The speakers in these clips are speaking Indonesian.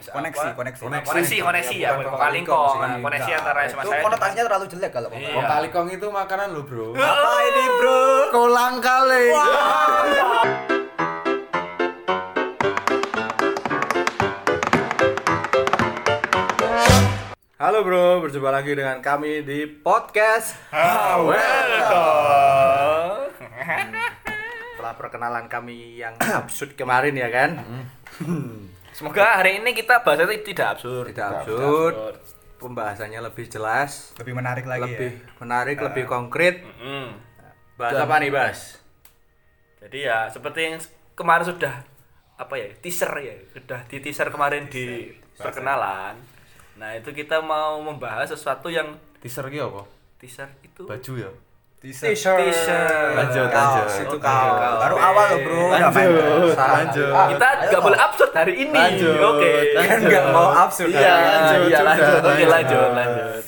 Koneksi, apa? koneksi. koneksi. koneksi ya Bukan bukan kong kali kalingkong kong nah, koneksi Enggak. antara itu saya konotasinya terlalu jelek kalau Iya. Kong kali kong itu makanan lo bro. apa ini bro? Kolang kali. Halo bro, berjumpa lagi dengan kami di podcast Setelah perkenalan kami yang absurd kemarin ya kan semoga hari ini kita bahasnya tidak absurd. Tidak absurd. Pembahasannya lebih jelas. Lebih menarik lagi Lebih ya. menarik, lebih konkret. Mm. Bahas apa nih Bas? jadi ya seperti yang kemarin sudah apa ya teaser ya sudah di teaser kemarin di perkenalan. Nah itu kita mau membahas sesuatu yang Teaser ki apa? teaser itu Baju ya? Teaser teaser Lanjut, Kaos, lanjut. itu kaos. baru awal loh bro. Lanjut, lanjut. kita nggak boleh absurd hari ini. Lanjut, oke. kan nggak mau absurd Iya, lanjut, iya lanjut. oke lanjut. lanjut.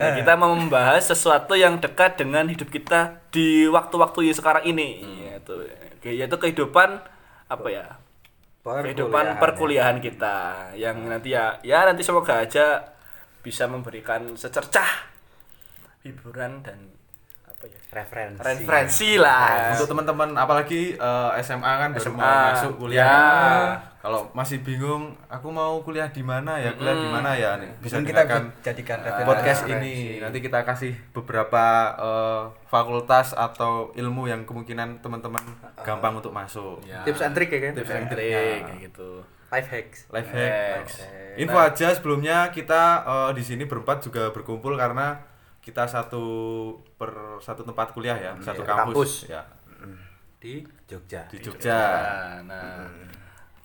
Nah, kita mau membahas sesuatu yang dekat dengan hidup kita di waktu-waktu yang sekarang ini. Yaitu yaitu kehidupan apa ya? Kehidupan perkuliahan kita. Yang nanti ya ya nanti semoga aja bisa memberikan secercah hiburan dan ya referensi. Referensi lah. Untuk teman-teman apalagi eh, SMA kan baru SMA, mau masuk kuliah. Ya. kalau masih bingung aku mau kuliah di mana ya? Kuliah di mana ya? Nih bisa Mungkin kita jadikan referensi podcast ini. Nanti kita kasih beberapa eh, fakultas atau ilmu yang kemungkinan teman-teman gampang untuk masuk. Ya. tips and trick ya kan? Tips and trik trick. kayak gitu. Life hacks. Life hack Next. info aja sebelumnya kita eh, di sini berempat juga berkumpul karena kita satu per satu tempat kuliah ya satu iya, kampus, kampus. ya di Jogja di Jogja Nah, nah.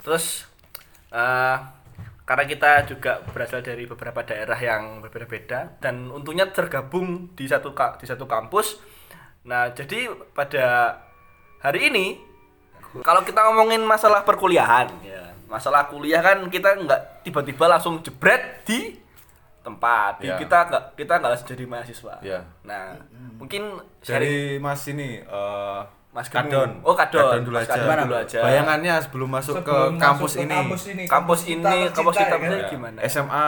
terus eh, karena kita juga berasal dari beberapa daerah yang berbeda-beda dan untungnya tergabung di satu di satu kampus. Nah, jadi pada hari ini kalau kita ngomongin masalah perkuliahan ya, masalah kuliah kan kita nggak tiba-tiba langsung jebret di tempat. Ya. Kita nggak kita nggak langsung jadi mahasiswa. Ya. Nah, mungkin sharing- dari Mas ini eh Mas Gemu. Kadon. Oh, Kadon. dulu Mas aja. Kadon dulu aja. Bayangannya sebelum masuk ke kampus ini. kampus ini, kampus kita ya ini Ya. gimana? SMA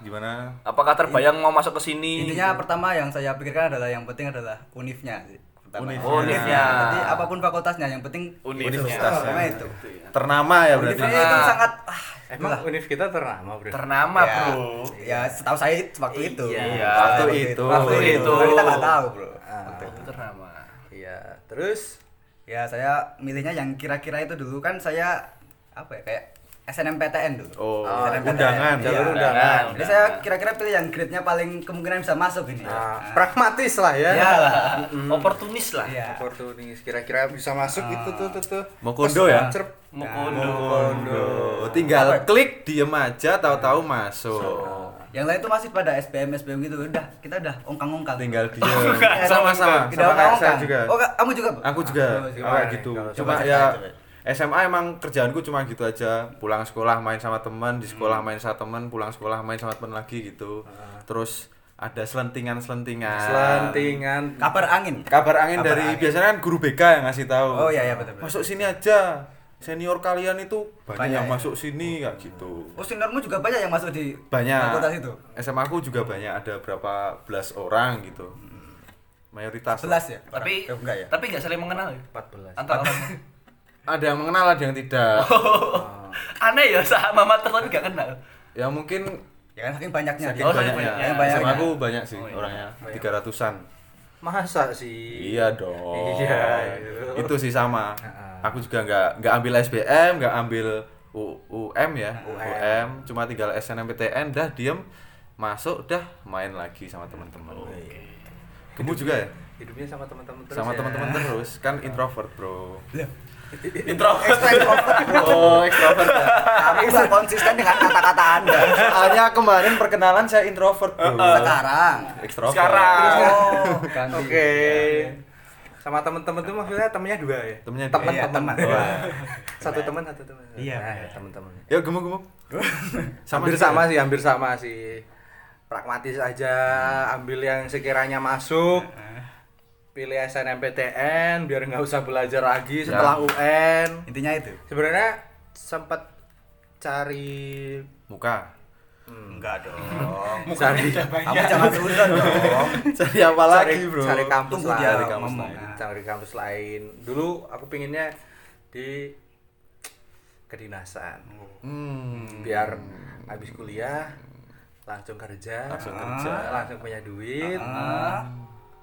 gimana? Apakah terbayang mau masuk ke sini? intinya pertama yang saya pikirkan adalah yang penting adalah unifnya sih pertama. Unif. Oh, unifnya. Jadi apa pun fakultasnya yang penting Universitas. Universitasnya. Pertama itu Ternama ya berarti. unifnya itu sangat ah, emang itulah. univ kita ternama bro? Ternama, ya, Bro. ya setahu saya itu waktu itu. Iya, waktu itu. waktu Waktu itu. itu. Kan kita nggak tahu bro. Itu ternama. iya. Terus? Ya saya milihnya yang kira-kira itu dulu. Kan saya apa ya kayak SNMPTN dulu Oh, SNMPTN. undangan. Iya. Jalur undangan. jadi saya kira-kira pilih yang grade-nya paling kemungkinan bisa masuk ini ah, pragmatis lah ya Iya lah Oportunis lah. iya oportunis kira-kira bisa masuk itu tuh tuh tuh Mau kondo ya? Cerp. Mukondo. Kondo. Tinggal klik diem aja tahu-tahu masuk. yang lain tuh masih pada SBM SBM gitu udah kita udah ongkang-ongkang Tinggal diem. Iya, Sama-sama. Kita Sama kayak saya ongkang-ongkang. juga. oh ka- kamu juga? Aku juga Oh, juga. kayak gitu. Cuma coba ya coba. SMA emang kerjaanku cuma gitu aja. Pulang sekolah main sama teman, di sekolah main sama teman, pulang sekolah main sama teman lagi gitu. Terus ada selentingan-selentingan. selantingan kabar angin Kabar angin Kabar dari angin. biasanya kan guru BK yang ngasih tahu. oh iya iya betul betul Masuk sini aja. Senior kalian itu banyak, Banyak yang ya? masuk sini kayak gitu. oh seniormu juga banyak yang masuk di Banyak. fakultas itu SMA aku juga banyak ada berapa belas orang gitu. Mayoritas. 11 ya Tapi? Eh, enggak ya tapi nggak saling mengenal ya. 14 Antara. Ada yang mengenal ada yang tidak. Aneh ya sama mata tapi nggak kenal. ya mungkin ya kan saking banyaknya saking Oh, banyaknya. banyaknya. Banyaknya. SMA aku banyak sih Oh, iya. orangnya tiga ratusan. masa sih Iya dong. Iya, gitu. Itu sih sama. Aku juga nggak nggak ambil SBM, nggak ambil U- UM ya, UM. Cuma tinggal SNMPTN, dah diem masuk, dah main lagi sama teman-teman. Kamu juga ya? hidupnya sama teman-teman terus Sama ya. teman-teman terus, kan introvert bro. Introvert. Oh, extrovert ya. Bisa konsisten dengan kata-kata anda Soalnya kemarin perkenalan saya introvert bro. sekarang Extrovert. Sekarang. oh oke sama teman-teman tuh maksudnya temennya dua ya Temennya teman Iya, teman teman. Wah. satu teman satu teman Iya. Nah, ya, teman-teman Ya gemuk gemuk. hampir juga sama ya? sih hampir sama sih pragmatis aja ambil yang sekiranya masuk pilih SNMPTN biar nggak usah belajar lagi setelah UN intinya itu sebenarnya sempat cari Muka. Enggak dong. cari Kamu jangan sudah dong. Cari apa lagi, Bro? cari kampus Tunggu lain cari kampus ngomong. lain cari kampus lain dulu aku pinginnya di kedinasan Hmm. biar habis kuliah langsung kerja Langsung kerja. langsung punya duit Ah,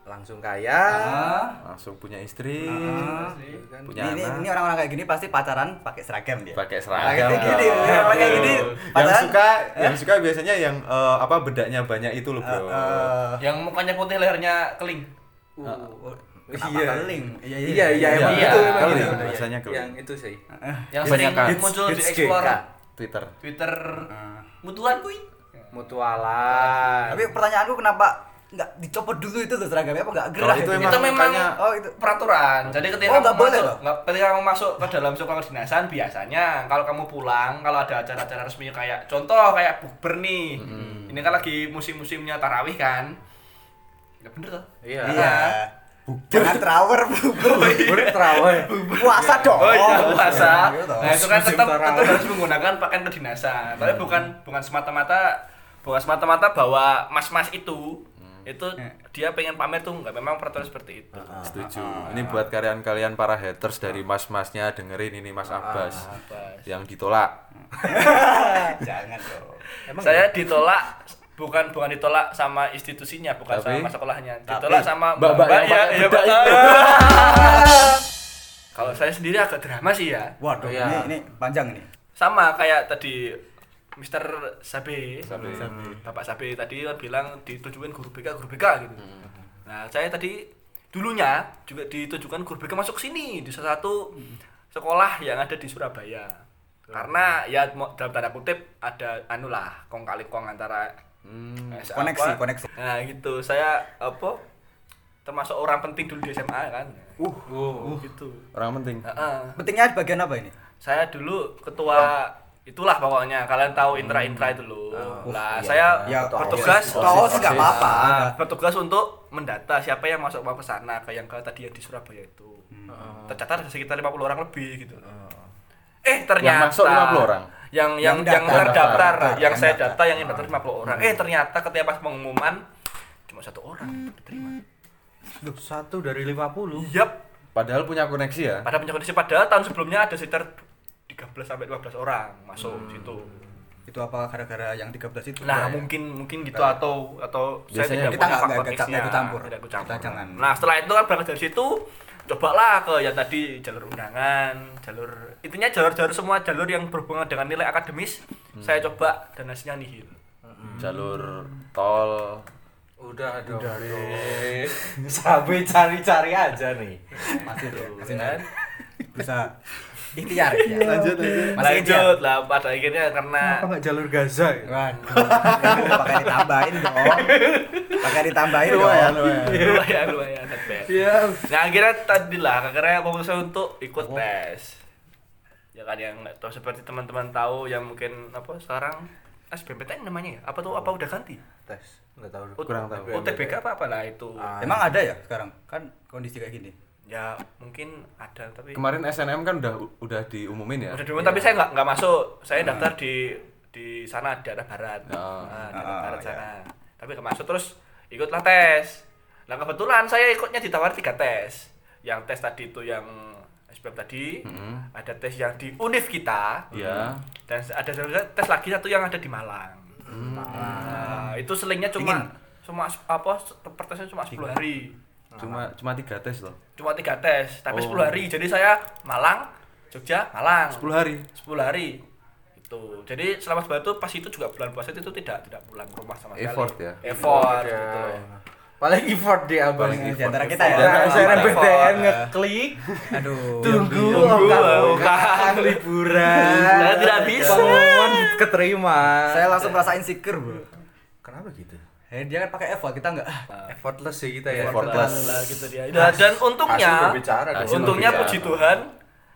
langsung kaya ah. Langsung punya istri. Ah. kan Punya Ini, ini, anak. ini orang-orang kayak gini pasti pacaran pakai seragam dia. pakai Pakai seragam. gini, dong. pakai gini. yang Padahal- suka yang suka biasanya yang eh, apa bedaknya banyak itu loh, Bro. Eh, Yang mukanya putih lehernya keling. uh, Iya. iya. Keling. Iya, iya iya emang Iya, itu emang keling, itu. bahasanya keling. yang itu sih Yang Banyak sering kan. muncul di Hits explore GK. Twitter. Twitter Ah. mutuan kuy. mutualan Tapi pertanyaanku kenapa nggak dicopot dulu itu tuh seragamnya apa nggak gerah? Kalau itu itu? itu memang makanya- Oh, itu. peraturan. Jadi ketika Oh, kamu boleh masuk, loh? nggak- ketika kamu masuk ke dalam sekolah kedinasan biasanya kalau kamu pulang kalau ada acara-acara resmi kayak contoh kayak bukber nih. Ini kan lagi musim-musimnya tarawih kan. Ya bener tuh. iya Iya. Jangan trawer, Boleh terawih puasa dong. Oh iya puasa. Dong. Nah itu kan tetap, tetap harus menggunakan pakaian kedinasan. Tapi bukan bukan semata-mata bukan semata-mata bahwa mas-mas itu itu dia pengen pamer tuh nggak memang peraturan seperti itu. Setuju. Ini buat kalian-kalian para haters dari mas-masnya dengerin ini Mas Abbas Abbas. yang ditolak. Jangan dong. saya ditolak bukan bukan ditolak sama institusinya, bukan Tapi- sama sekolahnya. Tapi Ditolak sama mbak-mbak yang ya, ya, Mbak. itu. Kalau saya sendiri agak drama sih ya. Waduh, Iya. ini ini panjang nih. Sama kayak tadi Mr. Sabe, Sabe. Bapak Sabe tadi kan bilang ditujukan guru BK, guru BK gitu. Nah, saya tadi dulunya juga ditujukan guru BK masuk sini di salah satu sekolah yang ada di Surabaya. Karena ya dalam tanda kutip ada anu lah kong kali kong antara Hmm. Koneksi, apa. koneksi. Nah, gitu. Saya apa termasuk orang penting dulu di SMA kan. uh gitu. Orang penting. Heeh. Pentingnya di bagian apa ini? Saya dulu ketua itulah pokoknya kalian tahu intra-intra itu loh. Lah, iya, saya iya. Ya, bertugas Kaos nggak apa-apa. Nah, bertugas untuk mendata siapa yang masuk mau ke sana ke yang ke tadi yang di Surabaya itu. Tercatat ada sekitar 50 orang lebih gitu. Eh ternyata masuk 50 orang? Yang yang Yang yang, daftar. terdaftar, Daftar, yang yang saya data yang daftar 50 orang. Eh ternyata ketika pas pengumuman cuma satu orang diterima. satu dari 50 Yap, Padahal punya koneksi ya. pada punya kondisi padahal tahun sebelumnya ada sekitar 13 sampai 12 orang masuk situ. Itu apa gara-gara yang 13 itu? Nah, Ya, ya. mungkin mungkin gitu atau atau Biasanya saya tidak kita punya nggak- faktor nggak- X-nya. nggak ikut campur. Tidak ikut campur. Kita jangan. Nah, setelah itu kan berangkat dari situ cobalah ke yang tadi jalur undangan, jalur intinya jalur-jalur semua jalur yang berhubungan dengan nilai akademis saya coba dan hasilnya nihil. Jalur tol. udah dong sampai cari-cari aja nih masih masih Kan? bisa ikhtiar ya. Lanjut lanjut. Masih Lanjut lah pada akhirnya karena apa nggak jalur Gaza ya? Waduh, pakai ditambahin dong. Pakai ditambahin Lumayan, dong. lumayan. lumayan lumayan. Iya. Nah akhirnya tadi lah, akhirnya memutuskan untuk ikut tes. Ya kan yang nggak tahu seperti teman-teman tahu yang mungkin apa sekarang SBMPTN namanya ya? Apa tuh apa udah ganti? tes nggak tahu Kurang tahu. UTBK apa apa lah itu. Ah. Emang ada ya sekarang? Kan kondisi kayak gini. Ya mungkin ada tapi Kemarin SNM kan udah udah diumumin ya. udah dulu tapi saya nggak nggak masuk. Saya daftar di di sana di arah barat. Oh. Nah, di arah Ah, barat ya. sana. Tapi nggak masuk terus ikutlah tes. Nah kebetulan saya ikutnya ditawar tiga tes. Yang tes tadi itu yang SBM tadi, Mm-mm. ada tes yang di Univ kita, Iya. dan ada tes lagi satu yang ada di Malang. Hmm. Nah, itu selingnya cuma Dingin. cuma apa pertesnya cuma 10 hari. Cuma cuma tiga tes loh. Cuma tiga tes, tapi Oh. 10 hari. Jadi saya Malang, Jogja, Malang. 10 hari. 10 hari. Itu. Jadi selama sebulan itu pas itu juga bulan puasa itu tidak tidak pulang ke rumah sama sekali. Effort ya? Effort Ya. gitu. paling effort dia abang Di antara kita ya. Effort. SNMPTN ngeklik Aduh. tunggu Tunggu, okang liburan Saya tidak bisa. pengumuman keterima Saya langsung merasa insecure, Bro. kenapa gitu Eh, dia kan pakai effort, kita enggak. effortless sih kita ya Effortless. Lah, gitu dia. Dan, dan untungnya, berbicara dong. Untungnya berbicara. puji Tuhan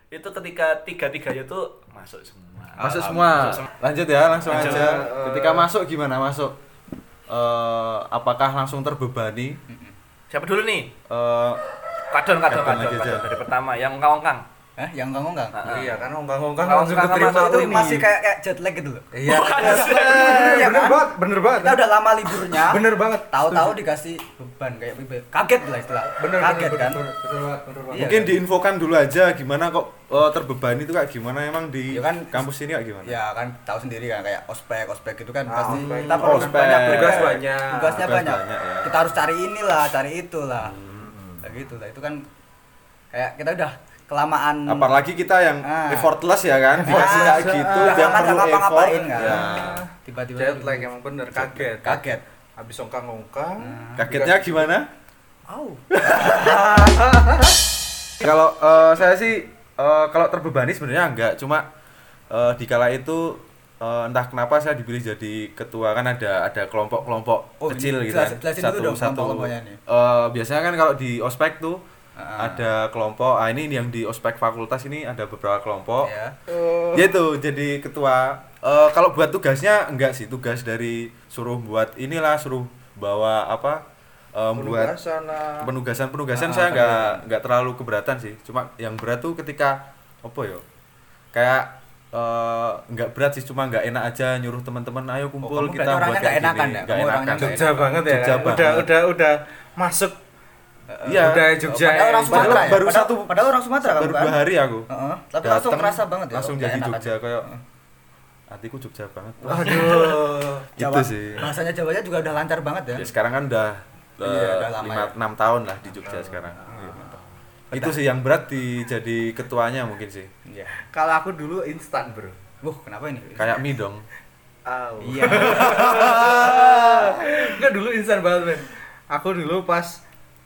itu ketika tiga tiganya itu masuk semua. Masuk semua. Masuk semua. Lanjut ya, langsung Lanjut. aja. Ketika masuk gimana masuk? Eh, apakah langsung terbebani? Siapa dulu nih? Eh, Kadon, kadon, Kadon kadon. Dari pertama, yang ongkang-ongkang. Hah, yang enggak enggak. Iya kan ongkang-ongkang Kalau langsung ongkang keterima itu ini. masih kayak kayak jet lag gitu loh. Iya. Iya Bener kan? banget, bener banget. Kita udah lama liburnya. Bener banget. Tahu-tahu dikasih beban kayak beban. Kaget lah istilah. Bener Kaget bener, kan. bener, bener banget, bener banget. Iya. Mungkin diinfokan dulu aja gimana kok eh, terbebani itu kayak gimana emang di Ya kan, kampus ini kayak gimana? Ya kan tahu sendiri kan kayak ospek ospek gitu kan Ah, pasti ospek. kita perlu Ospek. banyak Tugas banyak. Tugasnya Tugas banyak. banyak, ya. Kita harus cari inilah, cari itulah. Kayak gitu lah. Itu kan kayak kita udah kelamaan Apalagi kita yang Ah. effortless ya kan, dikasih Ah, kayak gitu, udah yang perlu nggak effort. kan. Ya. tiba-tiba Jet lag emang bener, kaget. kaget. Habis ongkang-ongkang. Kagetnya gimana? Au. Kalau eh, saya sih eh, kalau terbebani sebenarnya enggak, cuma eh, di kala itu eh, entah kenapa saya dipilih jadi ketua kan ada ada kelompok-kelompok Oh, kecil ini gitu jelas- kan. dong nih. eh, biasanya kan kalau di ospek tuh Ah. ada kelompok, ah ini yang di ospek fakultas ini ada beberapa kelompok. Ya. Dia tuh jadi ketua. Eh, kalau buat tugasnya enggak sih, tugas dari suruh buat inilah suruh bawa apa? eh, buat Penugasan lah. penugasan penugasan Ah, saya nggak penugasan. nggak terlalu keberatan sih cuma yang berat tuh ketika apa ya kayak eh, nggak berat sih cuma nggak enak aja nyuruh teman-teman ayo kumpul kamu kita buat kayak enakan gini ya? nggak Kamu orangnya enakan Jogja banget ya. Jogja kan? Udah banget. udah udah masuk iya udah Jogja. Padahal orang ya. Sumatera Padahal ya? baru Padahal- satu padahal orang Sumatera baru kan? dua hari aku Heeh. Tapi langsung kerasa banget ya. langsung jadi Jogja aja. kayak hatiku Jogja banget Aduh. itu Jawa- sih Bahasanya Jawanya juga udah lancar banget ya. ya sekarang kan udah Iya, udah lama lima ya. enam tahun lah di Jogja sekarang itu sih yang berat di jadi ketuanya mungkin sih Iya. Kalau aku dulu instan, Bro. Wuh, kenapa ini? kayak mie dong Au. Iya. Enggak dulu instan banget, men. Aku dulu pas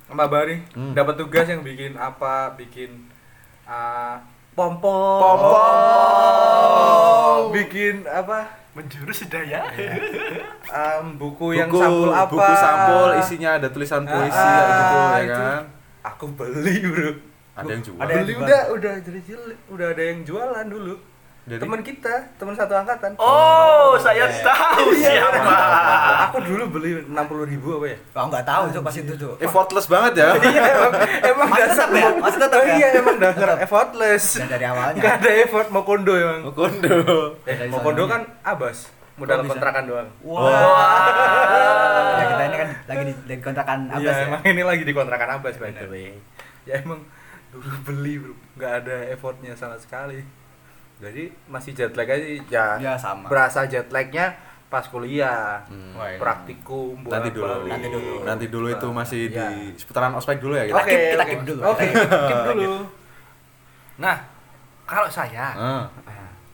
sama Bari Hmm. dapat tugas yang bikin apa? Bikin uh, pom pom. Bikin apa? Menjurus daya. Em, buku, yang buku, sampul apa? buku sampul isinya ada tulisan puisi Ah, kayak gitu ya itu. kan Aku beli, Bro. ada yang jual Ada yang beli udah udah jadi cilik, udah ada yang jualan dulu. Jadi? Teman kita, teman satu angkatan. Oh, saya tahu Iya. siapa. Aku dulu beli 60 ribu apa ya? Kau nggak tahu cok pas itu cok. effortless banget ya Iya emang, emang Masih dasar ya? mau- Masih tetap Oh ya? Iya emang dasar effortless. Dan dari awalnya. Gak ada effort mau kondo emang. kondo Eh, Dari mau kondo kan abas, modal bisa? kontrakan doang. Ya kita ini kan lagi di, di kontrakan Iya Abbas ya. emang ini lagi di kontrakan abas by the way. Ya emang dulu beli bro, nggak ada effortnya sama sekali. Jadi masih jet lag aja ya. Ya, sama. Berasa jet lagnya pas kuliah, Wah, iya. praktikum, nanti dulu bolak-balik. Nanti dulu. nanti dulu itu masih Iya. di seputaran ospek dulu ya kita Kita keep, kita keep dulu. Oke, keep dulu. Nah, kalau saya Ah.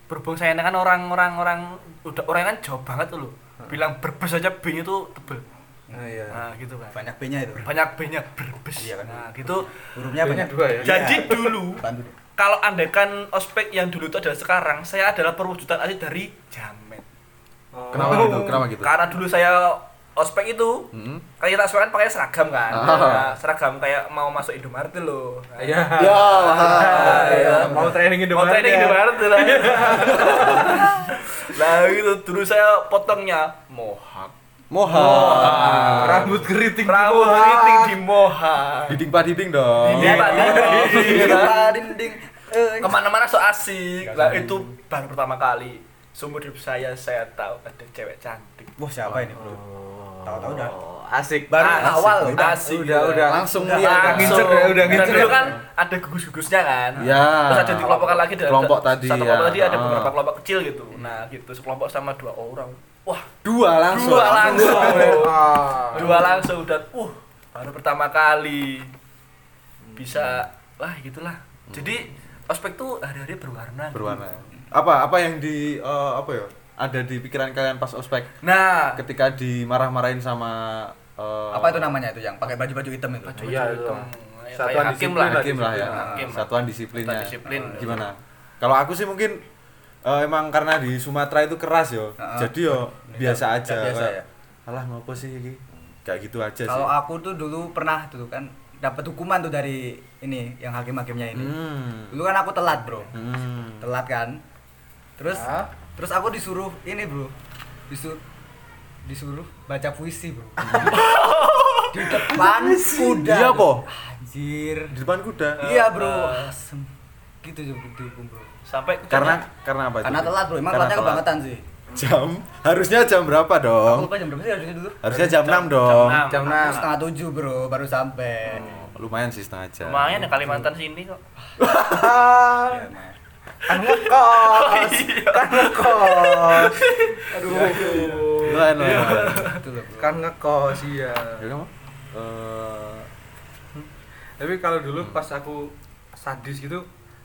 berhubung saya kan orang-orang orang udah orang kan jauh banget loh. Bilang berbes aja B-nya tuh tebel. Nah, iya. Nah, gitu kan. Banyak B-nya itu. Banyak B-nya berbes. Iya kan. Nah, gitu. Hurufnya banyak. dua ya? Jadi Iya. dulu Bantu. Kalau andaikan ospek yang dulu itu adalah sekarang, saya adalah perwujudan asli dari jamet. Oh. kenapa gitu kenapa gitu Karena dulu saya ospek itu Mm-mm. kan kita ospek kan pakai seragam kan. Ah. Nah, seragam kayak mau masuk Indomaret loh. Nah, Iya. ya Ah, iya. Mau training mau Indomaret training ya? Indomaret lah. nah gitu dulu saya potongnya mohak. Moha Rambut keriting di Rambut keriting di mohak. diding padiding dong Iya, Pak. Iya, dinding. Eh, Ke mana-mana so asik. Nah itu baru pertama kali seumur hidup saya saya tahu ada cewek cantik. Wah, siapa ini, Bro? Tahu-tahu udah. Oh, asik. Baru Asik, awal udah asik, udah, udah. langsung ah, ngincer ya, udah ngincer dulu ya. kan ada gugus-gugusnya kan. Ya. Terus ada dikelompokkan lagi dari Kelompok tadi, Satu ya. kelompok tadi ada Ah. beberapa kelompok kecil gitu. Nah, gitu sekelompok sama dua orang. Wah, dua langsung dua langsung. Ah. dua langsung dan uh baru pertama kali bisa wah gitulah. Jadi ospek tuh hari-hari berwarna. gitu. berwarna apa apa yang di eh, apa ya ada di pikiran kalian pas ospek Nah, ketika dimarah-marahin sama eh, Apa itu namanya itu yang pakai baju-baju hitam itu? baju Iya, hitam. Satuan hakim disiplin lah. lah. hakim lah ya Hakim. satuan disiplinnya Satuan disiplin. gimana kalau aku sih mungkin eh, emang karena di Sumatera itu keras yo Heeh. jadi yo biasa aja biasa kayak, ya. alah ngopo sih ini kayak gitu aja Kalau sih aku tuh dulu pernah tuh kan dapat hukuman tuh dari ini yang hakim-hakimnya ini. hmm. Dulu kan aku telat, Bro. Hmm. Telat kan. Terus Hah? terus aku disuruh ini, Bro. Disuruh disuruh baca puisi, Bro. di depan kuda. Iya, po? Anjir. di depan kuda Iya, Bro. Asem. Gitu juga dihukum bro Sampai Karena karena apa? itu? karena telat bro emang Karena telatnya telat. kebangetan sih Jam harusnya jam berapa aku dong? lupa jam berapa sih harusnya dulu Harusnya jam 6 dong. Jam enam. Jam Aku 6. setengah tujuh bro baru sampai Lumayan sih setengah jam. lumayan ya Kalimantan sini kok. Ya, emang. kan ngekos Iya. kan ngekos aduh Lumayan lumayan. Itu loh, bro. kan ngekos iya Ya kamu? Eh, tapi kalau dulu pas aku sadis gitu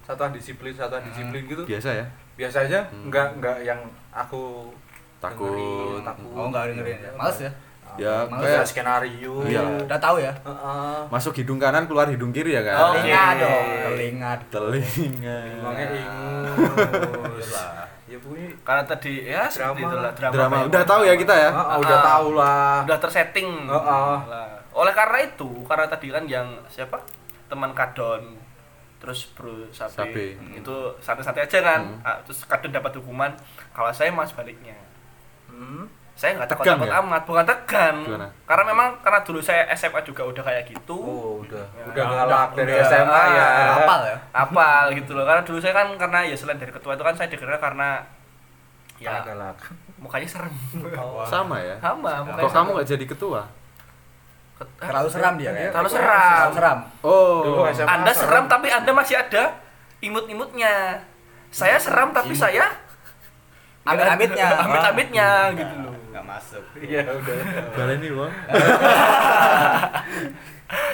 satuan disiplin satuan disiplin gitu biasa ya. biasanya Hmm. nggak nggak yang aku Takut. dengerin, takut oh nggak dengerin ya males ya Ya, Males kayak skenario Iya. udah tahu ya Heeh. masuk hidung kanan keluar hidung kiri ya kan? Oke. telinga dong telinga Telinga. Ingus Iyalah. ya punya Karena tadi ya Drama. itulah drama. Drama. kayak Udah gitu. tahu ya kita ya? Ah, udah Ah. tahu lah Udah tersetting. Heeh. Lah. Oleh karena itu, karena tadi kan yang siapa? Teman Kadon terus Bro Sapi, Sapi. itu santai-santai aja kan. Hmm. Ah, terus Kadon dapat hukuman. Kalau saya mas baliknya. Hmm. Saya nggak Tegang takut-takut ya? amat, bukan tegang. Gimana? Karena memang karena dulu saya SMA juga udah kayak gitu. oh udah Ya, udah galak dari udah. SMA ya Ah. apal ya apal gitu loh karena dulu saya kan karena ya selain dari ketua itu kan saya dikenal karena ya ya galak mukanya serem Sama ya. sama mukanya Kok kamu nggak jadi ketua? Terlalu seram dia kayak terlalu seram seram Oh. Dulu SMA anda serem. seram tapi anda masih ada imut-imutnya saya seram tapi Imut. saya Amit-amitnya. amit-amitnya gitu loh nggak masuk iya udah Baleni bang.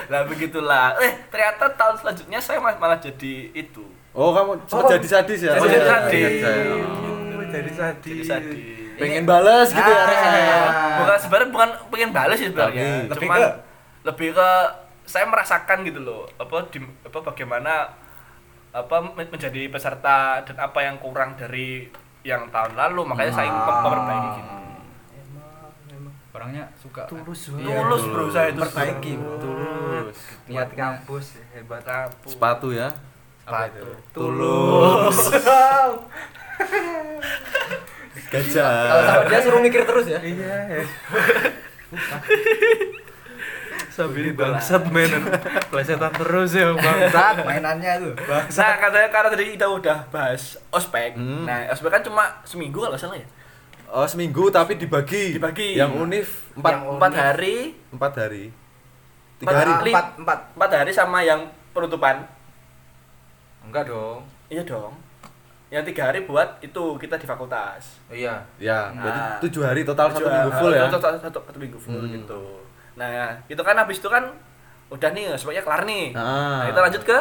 lah begitulah eh ternyata tahun selanjutnya saya mal- malah jadi itu Oh kamu sempat Oh. jadi sadis ya? Jadi Oh, iya, sadis. Oh, jadi sadis jadi sadis Pengen balas gitu ya Ah. rasanya. bukan sebenarnya bukan pengen balas sih sebenarnya. Tapi- Lebih cuman ke- lebih ke saya merasakan gitu loh apa di apa bagaimana apa men- menjadi peserta dan apa yang kurang dari yang tahun lalu. Makanya saya ingin mem- memperbaiki gitu. Orangnya suka. Tulus Iya, tulus. Bro saya itu Perbaiki. Tulus. niat kampus. hebat Kampus. Sepatu ya. apa itu Kalau Gajah. sama dia suruh mikir terus ya iya Sambil Begitulah. bangsat mainan Plesetan terus ya bangsat mainannya tuh nah katanya karena tadi kita udah bahas ospek Hmm. nah ospek kan cuma seminggu kalau salah ya Oh seminggu tapi dibagi. Dibagi. Yang unif empat Yang empat hari empat hari. Tiga Empat hari. hari. Empat, empat empat hari sama yang penutupan Enggak dong iya dong yang tiga hari buat itu kita di fakultas Iya Ya, berarti Nah. tujuh hari total satu Tujuh- minggu full ya. Satu, satu, satu, satu minggu full Hmm. gitu. Nah, itu kan habis itu kan udah nih semuanya kelar nih. Ah. Nah, kita lanjut ke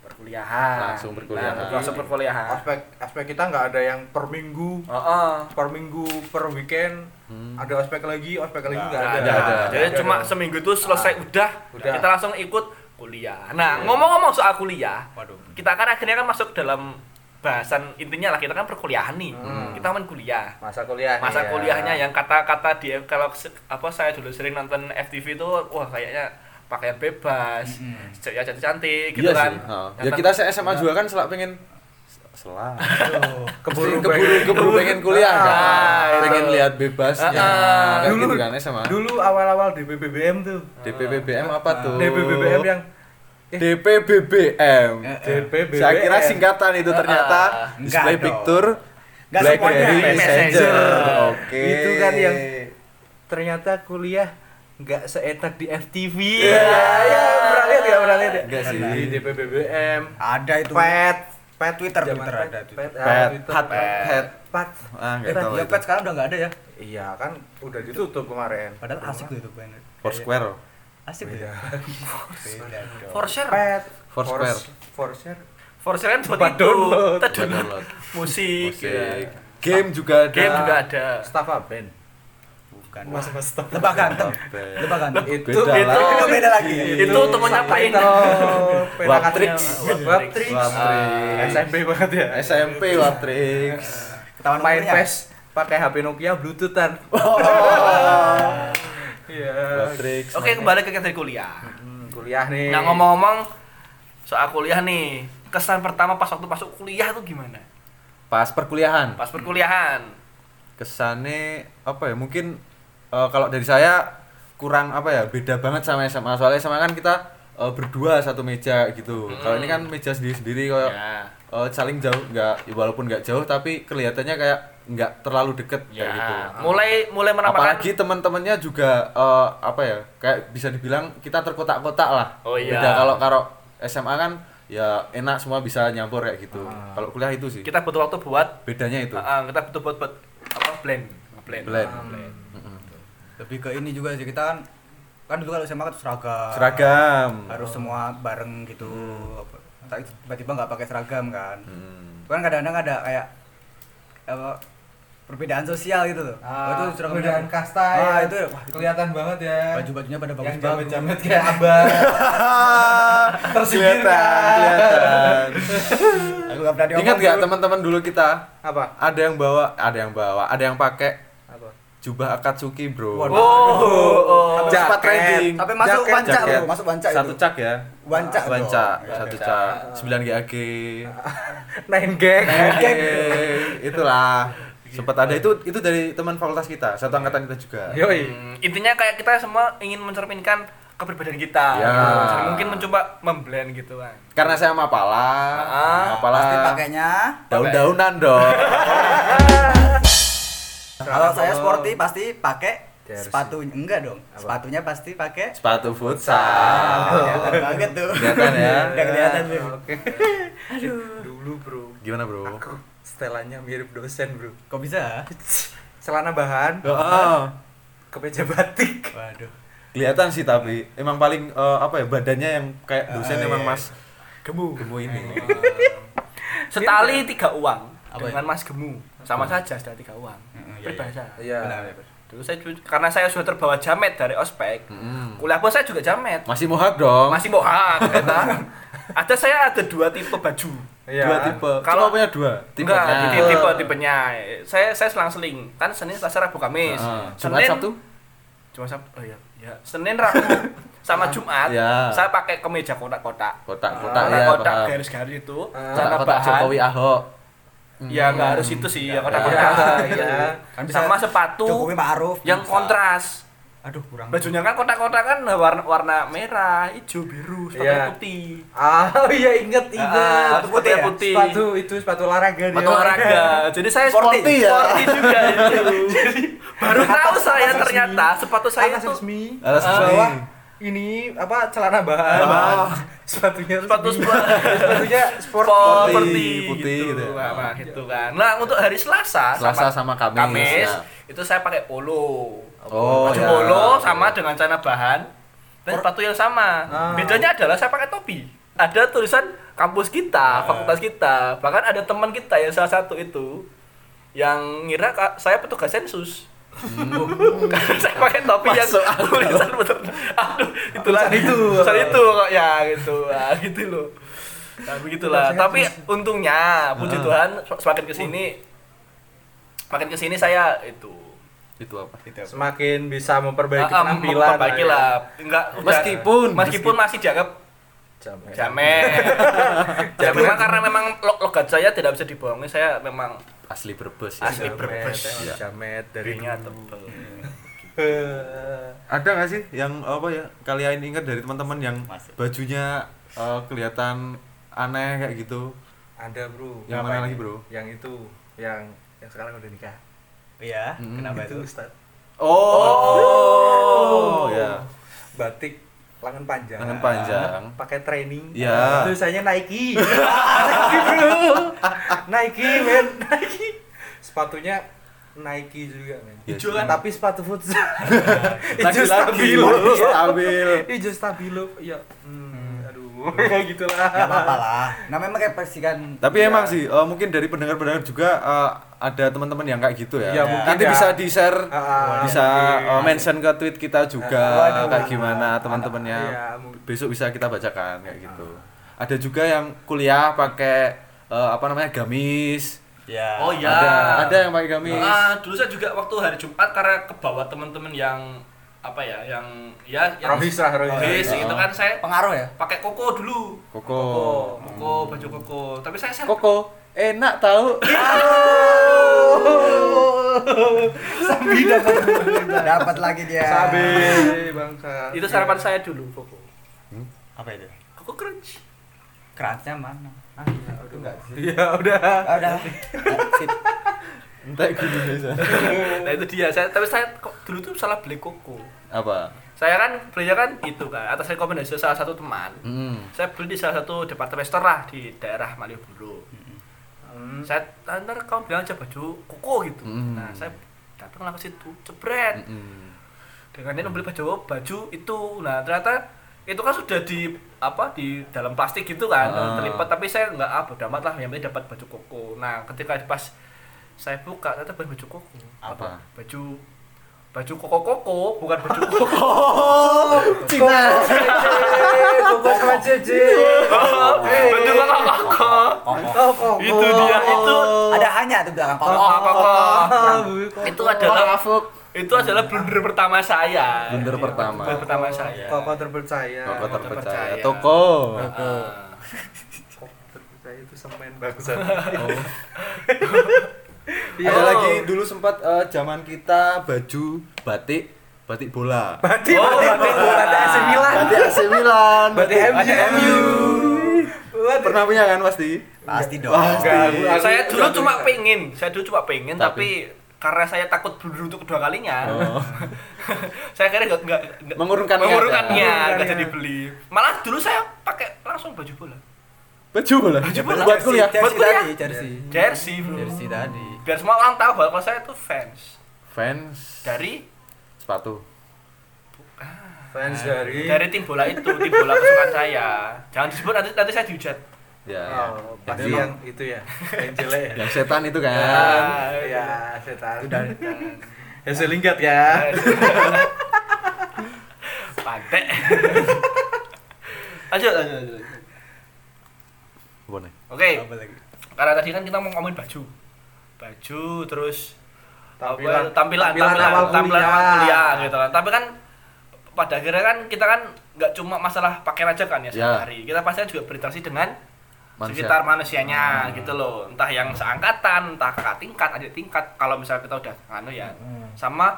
perkuliahan. Langsung perkuliahan. Nah, langsung perkuliahan. Aspek aspek kita nggak ada yang per minggu Oh, oh. Per minggu, per weekend Hmm. Ada ospek lagi, ospek lagi nggak Nggak ada ada, ada. Jadi Nggak cuma dong. seminggu itu selesai Ah. udah, Udah. kita langsung ikut kuliah. Nah, ngomong-ngomong soal kuliah, waduh kita kan akhirnya kan masuk dalam bahasan intinya lah kita kan perkuliahan nih. Hmm. Kita main kuliah. Masa kuliah masa iya. kuliahnya yang kata-kata di kalau apa saya dulu sering nonton FTV itu wah kayaknya pakaian bebas Mm-mm. ya cantik cantik gitu Iya kan sih. Oh. Ya kan- kita se SMA juga kan selak pengen selak. Keburu keburu keburu pengen kuliah kan. Ah, pengen lihat bebasnya. Ah, Kayak dulu gitu kan SMA. dulu awal-awal DPBBM tuh DPBBM apa tuh? DPBBM yang DPBBM. Eh, DPBBM Saya kira singkatan itu ternyata display dong. picture Enggak BlackBerry semuanya. Messenger. Messenger. Oke. Itu kan yang ternyata kuliah nggak seetak di FTV Iya. ya pernah lihat ya pernah lihat ya Enggak sih. di DPBBM ada itu pet pet Twitter, Twitter pet, ada Twitter. pet, ah, Pet, hat. Pet. Ah, enggak Eh, tahu. ya pet sekarang udah nggak ada ya iya kan udah ditutup kemarin padahal asik tuh itu Foursquare. Asik Beda. beda dong. For share pet Foursquare. Foursquare for share kan buat itu. download. kita download download. musik, Musik. ya. Game juga ada. game juga ada. Staff band bukan. Mas mas staff lebah ganteng. Lebah ganteng. Itu Beda itu itu beda lagi. itu temennya Pain Waptrix Waptrix. Waptrix Waptrix. SMP banget ya. SMP Watrix. ketahuan main. PES pakai HP Nokia bluetoothan iya oke kembali ke dari kuliah Hmm, kuliah nih nah ngomong-ngomong soal kuliah nih kesan pertama pas waktu masuk kuliah tuh gimana Pas perkuliahan. pas perkuliahan Kesannya apa ya? Mungkin eh, kalau dari saya kurang apa ya? Beda banget sama SMA. Soalnya SMA kan kita eh, berdua satu meja gitu. Kalau ini kan meja sendiri-sendiri kayak Ya. eh, saling jauh nggak ya walaupun nggak jauh tapi kelihatannya kayak nggak terlalu deket Ya. kayak gitu. Mulai mulai menampakkan Apalagi teman-temannya juga eh, apa ya kayak bisa dibilang kita terkotak-kotak lah. Oh, iya. Beda kalau kalau SMA kan ya enak semua bisa nyampur kayak gitu. Ah. Kalau kuliah itu sih kita butuh waktu buat bedanya itu. Ah, ah, kita butuh buat buat apa blend blend Blend. Ah, lebih ke ini juga sih kita kan kan dulu kalau SMA kan seragam Seragam. harus semua bareng gitu Apa- tapi tiba-tiba nggak pakai seragam kan Hmm. kan kadang-kadang ada kayak apa perbedaan sosial gitu loh Ah, Oh, itu perbedaan kasta ah, ya. itu wah, itu kelihatan banget ya baju-bajunya pada yang bagus jamet-jamet kayak abah kelihatan, kelihatan. aku nggak pernah Ingat diomong nggak dulu. teman-teman dulu kita apa ada yang bawa, ada yang bawa, ada yang pakai apa jubah Akatsuki, Bro. Waduh. oh, oh. Sampai Jaket. trading sampai masuk Jaket, wanca Jaket. bro masuk wanca Satu cak ya. wanca bro. Wanca, Ya, satu ya. cak. 9 GAG. nine gag Oke, itulah. Sempat ada itu itu dari teman fakultas kita, satu angkatan kita juga. yoi. Hmm, intinya kayak kita semua ingin mencerminkan keberbedaan kita. Ya. Jadi mungkin mencoba memblend gitu kan Karena saya Mapala, Ah, Mapala pasti pakainya. daun-daunan dong. kalau saya sporty pasti pakai Jersey. sepatunya. Enggak dong sepatunya pasti pakai Sepatu futsal. Ah, kelihatan banget tuh. Kelihatan ya. udah kelihatan tuh oke. Dulu bro. Gimana, Bro? aku setelannya mirip dosen bro. Kok bisa? Celana bahan Oh, kemeja batik. Waduh. Kelihatan sih tapi emang paling eh, apa ya badannya yang kayak dosen Ah, emang iya. Mas gemu. Gemu ini. setali tiga uang Apa dengan mas gemu. Sama saja sudah tiga uang. Iya, berbahasa iya. Benar, benar. Dulu saya karena saya sudah terbawa jamet dari ospek Mm. kuliah pun saya juga jamet Masih mohak dong. masih mohak ada saya ada dua tipe baju Iya. Dua tipe. Kalau- Cuma punya dua. Enggak, Tipenya. tipe, tipe tipenya. Saya saya selang-seling. Kan Senin, Selasa, Rabu, Kamis. Jumat, Senin Sabtu? Cuma Sabtu. Oh iya. Ya, Senin, Rabu sama Jumat. Ya. Saya pakai kemeja kotak-kotak. Kotak-kotak Kotak ya. kotak paham. garis-garis itu. Ah. Celana Kotak-kotak bahan. Jokowi Ahok. Ya enggak harus itu sih, ya Iya, kotak-kotak. iya. Kan bisa Sama sepatu Jokowi Ma'ruf yang bisa. kontras. aduh kurang Bajunya kan kotak-kotak kan warna warna merah, hijau, biru, sepatu Iya. putih. ah iya inget inget Ah, sepatu putih ya? putih. sepatu itu sepatu olahraga dia Sepatu olahraga. Jadi saya Sporty. sporty, sporty juga itu. Jadi baru tahu saya ternyata sepatu saya atas itu resmi Atas Ah, resmi. Ini apa celana bahan Ah. sepatunya sepatu sepatunya sport sport Putih, putih, gitu. gitu ya. Nah, nah, gitu kan. Nah, untuk hari Selasa, Selasa sama Kamis, ya. itu saya pakai polo. Oh, Baju ya. polo sama dengan celana bahan dan sepatu yang sama. Ah. Bedanya adalah saya pakai topi. Ada tulisan kampus kita, fakultas kita. Bahkan ada teman kita yang salah satu itu yang ngira saya petugas sensus. Karena saya pakai topi yang tulisan betul. Aduh, itulah Tulisan itu. Tulisan itu kok ya gitu. Nah, gitu loh. Nah, begitulah. Tapi tulis- untungnya puji Ah. Tuhan semakin ke sini makin ke sini saya itu Itu apa? semakin bisa memperbaiki Ah, ah, penampilan memperbaiki ya. lah. Enggak Meskipun- meskipun masih dianggap Jamet. jamet. ya memang karena memang lo- logat saya tidak bisa dibohongi. Saya memang Asli Brebes ya. Asli Jamet, berbes. emang Ya. jamet dari tebel. Eh, Ada nggak sih yang apa ya kalian ingat dari teman-teman yang Masuk. bajunya eh, kelihatan aneh kayak gitu? ada bro Yang mana lagi, bro? yang itu yang yang sekarang udah nikah iya Mm, kenapa itu itu Ustaz Oh, ya. batik lengan panjang. Lengan panjang. pakai training. Iya. itu saya Nike. Nike bro. Nike men. Nike. Sepatunya Nike juga men. Iya Hijau kan? tapi sepatu futsal. Hijau stabilo stabil. hijau stabilo ya hmm, aduh kayak gitulah nggak apa-apa lah namanya pakai persikan Tapi Iya. emang sih, eh, mungkin dari pendengar-pendengar juga eh, ada teman-teman yang kayak gitu ya. Ya, mungkin Nanti ya. bisa di-share, Ah, bisa mungkin. eh, mention ke tweet kita juga Waduh. kayak gimana teman-temannya. Iya, mungkin. Besok bisa kita bacakan kayak gitu. Ada juga yang kuliah pakai eh, apa namanya gamis. ya Oh, iya. Ada, ada yang pakai gamis. Ah, dulu saya juga waktu hari Jumat karena ke bawah teman-teman yang apa ya, yang ya yang Rohis lah, Rohis. Rohis, Oh. itu kan saya pengaruh ya pakai koko dulu. Koko. Koko, baju koko. Tapi saya saya Koko enak tahu. Sabi dapat dapat lagi dia Sabe bangsa itu sarapan saya dulu koko. Apa itu? Koko crunch. Crunchnya mana? Ah, iya, enggak sih. Iya, udah. Ah, udah. Entek gitu biasa. Nah itu dia. Saya tapi saya kok dulu tuh salah beli koko. Apa? Saya kan belinya kan itu kan atas rekomendasi salah satu teman. Hmm. Saya beli di salah satu departemen store lah di daerah Malioboro. Hmm. Saya ntar kamu bilang aja baju koko gitu. Hmm. Nah saya datang ke situ, jebret. Mm-mm. dengan dia membeli baju baju itu nah ternyata itu kan sudah di apa di dalam plastik gitu kan Ah. terlipat tapi saya nggak ah bodo amat lah yang penting dapat baju koko nah ketika pas saya buka ternyata bukan baju koko Apa? baju baju koko koko bukan baju koko Cina. Koko sama Jeje. baju koko koko Koko. itu dia itu Ada hanya tuh belakang koko koko. koko itu adalah itu adalah blunder pertama saya Blunder Iya, pertama. blunder pertama saya Koko terpercaya. Koko Koko terpercaya. Toko. Koko terpercaya itu semen bangsa. Oh. Iya. Ada lagi dulu sempat eh, zaman kita baju batik batik bola. Berarti Oh, berarti batik berarti AC Milan. Batik AC Milan. Berarti MU. MU. Waduh. Pernah punya kan pasti? Pasti dong. Pasti. Enggak, saya dulu aku- cuma pengen saya dulu cuma pengen Tapi- tapi, karena saya takut blunder untuk kedua kalinya Oh. saya kira nggak nggak nggak- Mengurungkan ya? mengurungkannya nggak Mengurungkannya. jadi beli malah dulu saya pakai langsung baju bola Baju bola. Baju bola. Buat kuliah. Buat Jersey kuliah. jersey. jersey bro Jersey tadi. Biar semua orang tahu bahwa kalau saya itu fans Fans dari sepatu. Fans dari dari tim bola itu tim bola kesukaan saya jangan disebut nanti nanti saya dihujat Ya. Oh, pasti Jadi yang itu ya. Yang jelek ya. yang setan itu kan. Ah, Iya, setan. Udah. Ya selingkat ya. pantek lanjut lanjut lanjut. Boleh. oke lagi? karena tadi kan kita mau ngomongin baju baju terus Tampilan- apa, tampilan tampilan tampilan awal tampilan awal kuliah. kuliah gitu kan tapi kan pada akhirnya kan kita kan nggak cuma masalah pakaian aja kan ya Ya. sehari kita pasti juga berinteraksi dengan Manusia. sekitar manusianya gitu loh entah yang seangkatan entah kakak tingkat adik tingkat kalau misalnya kita udah anu ya sama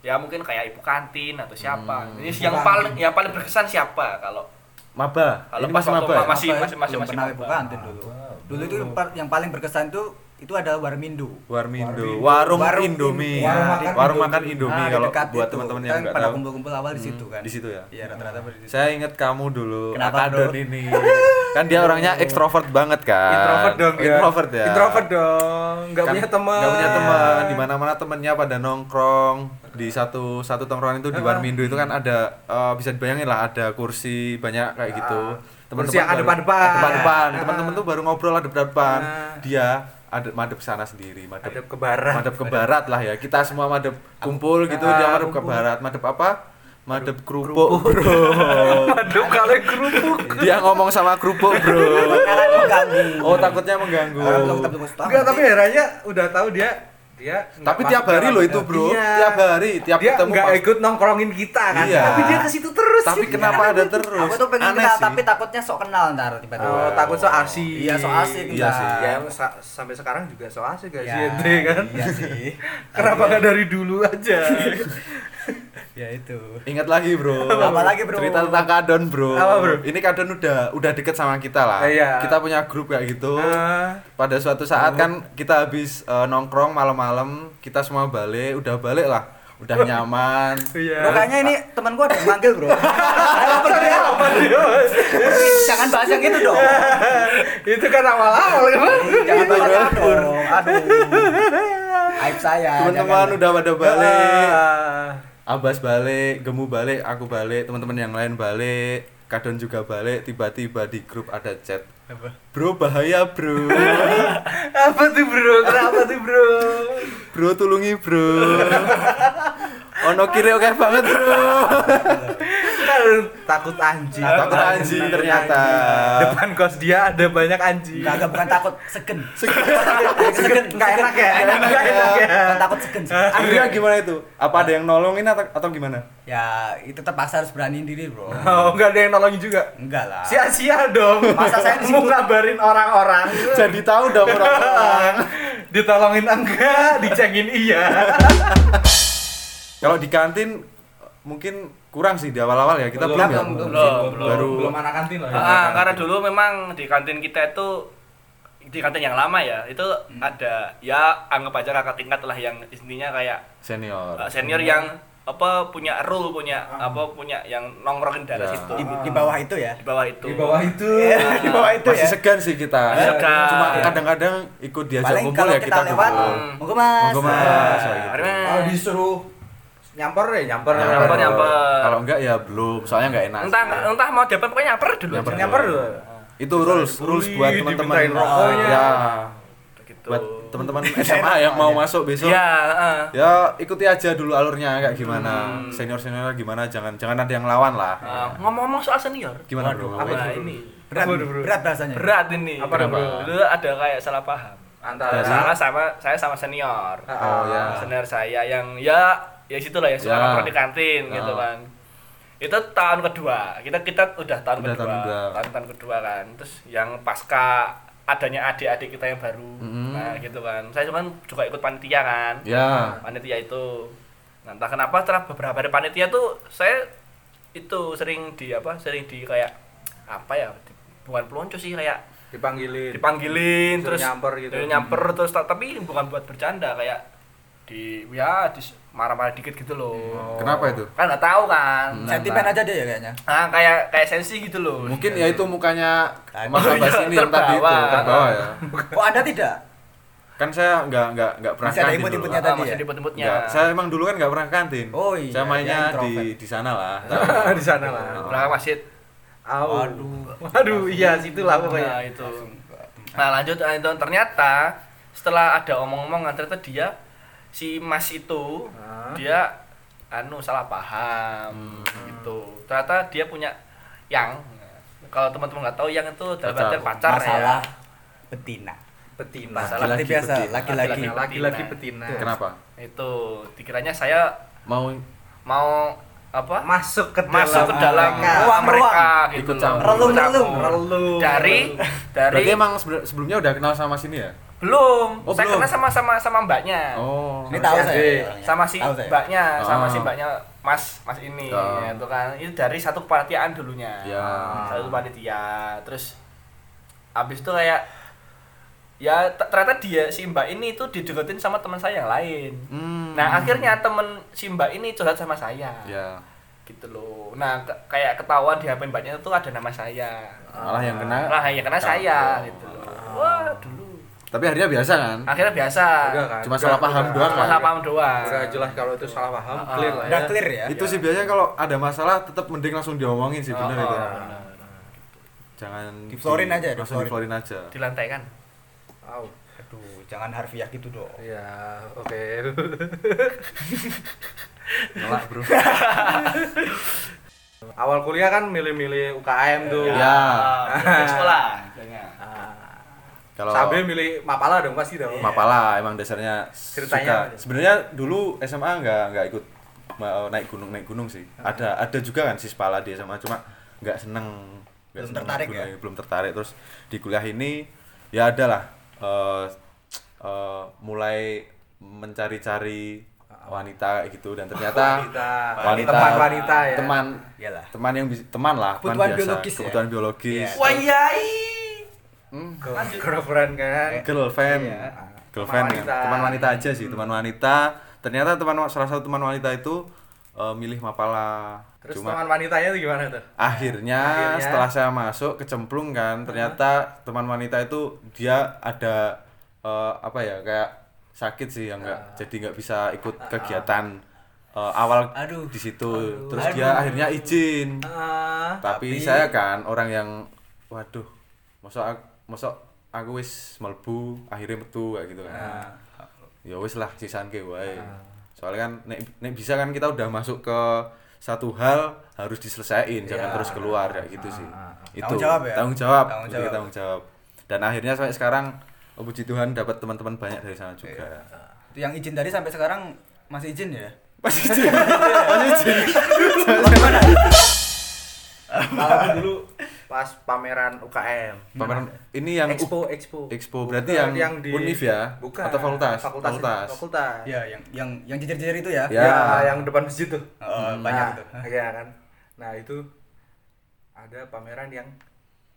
ya mungkin kayak ibu kantin atau siapa Hmm. ini yang paling yang paling berkesan siapa kalau Maba. Kalau Ini masih waktu maba. ya? masih- Apa, masih- masih- belum masih pernah maba. ibu kantin dulu. Dulu itu yang par- yang paling berkesan itu itu ada Warmindo. Warmindo, warung, Warung Indomie. Indomie. Warung makan Warung Indomie. makan Indomie Ah, di kalau buat teman-teman Kan yang nggak pada tahu. kumpul-kumpul awal di Hmm, situ kan. Di situ ya. Iya, rata-rata di situ. Saya ingat kamu dulu, Kenapa, Akadon ini. Kan dia orangnya ekstrovert banget kan. Introvert dong ya. Introvert ya. Introvert dong. Enggak Kan punya teman. nggak punya teman. Di mana-mana temennya pada nongkrong. Di satu satu tongkrongan itu di. Warmindo itu kan ada eh, bisa dibayangin lah ada kursi banyak kayak gitu. Ah. Kursi yang baru- adep-adepan. Adep-adepan. Ah. Teman-teman tuh baru ngobrol adep-adepan. Ah. Dia adep madep sana sendiri, madep. Hadap ke barat. madep ke barat lah ya. Kita semua madep kumpul gitu Ah, dia madep ke barat. Madep apa? Madep kerupuk bro. Aduh, kalau kerupuk. dia ngomong sama kerupuk bro. Oh takutnya mengganggu. Enggak, tapi herannya udah tahu dia dia tapi tiap hari loh itu bro. Iya. tiap hari tiap dia ketemu nggak pas- ikut nongkrongin kita kan. Iya. tapi dia ke situ terus. Tapi kenapa ada terus? Aku tuh pengen Aneh kenal sih. tapi takutnya sok kenal ntar tiba-tiba. oh, takut so asik. Iya, so asik Iya sih. ya sa- sampai sekarang juga so asik gak Ya, sih ente kan? Iya sih. kenapa nggak dari dulu aja Ya itu. Ingat lagi bro. Apa lagi, bro? Cerita tentang kadon bro. Apa, bro? Ini kadon udah udah deket sama kita lah. Iya. Kita punya grup kayak gitu. Ah. Pada suatu saat kan kita habis eh, nongkrong malam-malam, kita semua balik, udah balik lah, udah nyaman. iya Bro, kayaknya ini teman gua ada yang manggil, Bro. Ayo pergi. apa dia Jangan bahas yang itu dong. itu kan awal-awal kan Jangan bahas yang itu dong. Aduh. Aib saya. Teman-teman udah pada balik. Abbas balik, Gemu balik, aku balik, teman-teman yang lain balik, Kadon juga balik, tiba-tiba di grup ada chat. Bro bahaya bro, apa tuh bro kenapa tuh bro bro tulungi bro. Ono kiri oke banget bro. takut anjing Takut anjing ternyata. depan kos dia ada banyak anjing Kagak bukan takut segen. Segen, nggak enak ya nggak enak ya Bukan takut segen. sih. Akhirnya gimana itu? Apa ada yang nolongin atau, atau gimana? Ya, itu terpaksa harus beraniin diri, Bro. oh nggak ada yang nolongin juga Enggak lah. sia-sia dong Masa saya mau ngabarin orang-orang Jadi tahu dong orang-orang. ditolongin enggak dicengin iya Kalau di kantin mungkin kurang sih di awal-awal ya kita Belum, belum, ya belum, belum. Belum, baru belum anak kantin lah ya. Ah, kantin. karena dulu memang di kantin kita itu di kantin yang lama ya itu ada ya anggap aja kakak tingkat lah yang intinya kayak senior uh, senior yang apa punya rule punya apa punya yang nongkrongin dari Ya. situ Di, di bawah itu ya. di bawah itu di bawah itu Iya, di bawah itu masih ya. segan sih kita Masih segan. cuma kadang-kadang ikut diajak Paling kumpul ya kita kita lewat, kumpul Hmm. monggo Mas. Monggo, Mas. Nah, Mas. oh, disuruh nyamper ya nyamper. Nyamper, nyamper. kalau enggak ya belum soalnya enggak enak entah entah mau dapat pokoknya nyamper dulu Nyamper. nyamper dulu. Itu rules rules buat teman-teman. rokoknya. ya. Gitu. Buat teman-teman SMA yang mau masuk besok. Ya heeh. ya ikuti aja dulu alurnya kayak gimana. Hmm. senior senior gimana jangan jangan ada yang lawan lah. Ah, ngomong-ngomong soal senior. Gimana Waduh, bro? apa itu? ini? berat, Waduh, bro. berat bahasanya. berat ini. Apa, bro? dulu ada kayak salah paham. Antara salah sama saya sama senior. Oh ya. Senior saya yang ya ya situ lah ya suka Ya. nongkrong di kantin Ya. gitu kan itu tahun kedua kita kita udah tahun Udah kedua tahun kedua. tahun tahun kedua kan terus yang pasca adanya adik-adik kita yang baru Mhm. nah gitu kan saya cuman juga ikut panitia kan ya panitia itu nah, entah kenapa setelah beberapa hari panitia tuh saya itu sering di apa sering di kayak apa ya di- bukan pelonco sih kayak dipanggilin dipanggilin Suruh terus nyamper gitu. nyamper terus ta- tapi bukan buat bercanda kayak di ya di marah-marah dikit gitu loh. Kenapa itu? Kan nggak tahu kan. Hmm. Sentimen aja deh ya kayaknya. ah kayak kayak sensi gitu loh. Mungkin ya itu mukanya. Mas Abbas ini yang tadi itu Terbawa. ya. Kok Anda tidak? kan saya nggak nggak nggak pernah Masih ada kantin imut-imutnya tadi masih ya? Nggak, saya emang dulu kan nggak pernah kantin Oh iya, saya mainnya di di sana lah. Di sana lah. Belakang masjid. Au. Waduh. waduh iya situlah nah pokoknya itu. Nah lanjut nah, itu ternyata setelah ada omong-omong ternyata dia si mas itu dia anu salah paham gitu ternyata dia punya yang kalau teman-teman nggak tahu yang itu dalam Pacar. artian pacar Masalah ya betina. betina Laki-laki biasa, betina. laki-laki. Laki-laki. laki-laki betina kenapa itu dikiranya saya mau mau apa masuk ke masuk ke dalam mereka. ruang mereka gitu. Relung, relung, relung. dari dari berarti emang sebelum- sebelumnya udah kenal sama sini ya belum Oh, saya belum. kenal sama sama sama mbaknya oh Ini tahu saya. orangnya. sama si saya. mbaknya sama Ah. si mbaknya mas mas ini Ah. ya, itu kan itu dari satu kepanitiaan dulunya Ya. satu panitia terus abis itu kayak ya ternyata dia si mbak ini itu dideketin sama teman saya yang lain Hmm. nah akhirnya temen si mbak ini curhat sama saya ya gitu loh nah ke- kayak ketahuan di HP mbaknya itu ada nama saya malah yang kena nah ya kena saya gitu loh wah dulu tapi akhirnya biasa kan akhirnya biasa Enggak kan? Cuma Udah- salah paham udah- doang kan? salah paham doang udah jelas kalau itu salah paham Ah, clear lah ya Udah clear ya? itu sih biasanya kalau ada masalah tetap mending langsung diomongin sih bener Oh, itu oh, jangan Diflorin aja, langsung diflorin. diflorin aja di lantai kan Au. Aduh, jangan harfiah gitu dong. ya oke nolak bro awal kuliah kan milih-milih UKM tuh Ya. di sekolah Ah. Kalau Sambil milih Mapala dong pasti dong. Mapala emang dasarnya Ceritanya suka. Sebenarnya dulu SMA nggak nggak ikut ma- naik gunung naik gunung sih. Ada ada juga kan Sispala di SMA cuma nggak seneng nggak Belum seneng tertarik naik ya? gunung, belum tertarik terus di kuliah ini ya ada lah eh, eh, mulai mencari-cari wanita gitu dan ternyata Wanita. wanita Teman wanita ya. teman teman yang teman lah teman Kebutuhan biasa, biologis ya? kebutuhan biologis Iya. Wayai. Hmm, Girlfriend kan. girlfriend Iya. girlfriend Teman ya. teman wanita aja sih teman wanita ternyata teman salah satu teman wanita itu eh, milih Mapala Terus cuma teman wanitanya itu gimana tuh? akhirnya, Akhirnya? setelah saya masuk kecemplung kan ternyata teman wanita itu dia ada eh, apa ya kayak sakit sih yang enggak Ah. jadi nggak bisa ikut kegiatan eh, awal Aduh. di situ Aduh. terus dia Aduh. akhirnya izin Ah, tapi, Tapi- saya kan orang yang waduh masa aku masa aku wis melbu akhirnya metu kayak gitu kan. Ya wis lah sisan ke wae soalnya kan nek, nek bisa kan kita udah masuk ke satu hal harus diselesaikan jangan Iya. terus keluar kayak gitu sih. itu. Tanggung jawab ya? tanggung jawab. Tanggung jawab. tanggung jawab. Dan akhirnya sampai sekarang oh, puji Tuhan dapat teman-teman banyak dari sana juga. Itu yang izin tadi sampai sekarang masih izin ya? masih izin. Masih izin. Kalau dulu pas pameran UKM. Pameran ini yang Expo, Expo. Expo berarti Bukan, yang, di- Univ ya? Bukan. Atau fakultas? Fakultas. Fakultas. fakultas. Ya, yang yang yang jejer-jejer itu ya. Ya. Ya, yang depan masjid tuh. Oh, banyak nah, tuh. Iya kan. Nah, itu ada pameran yang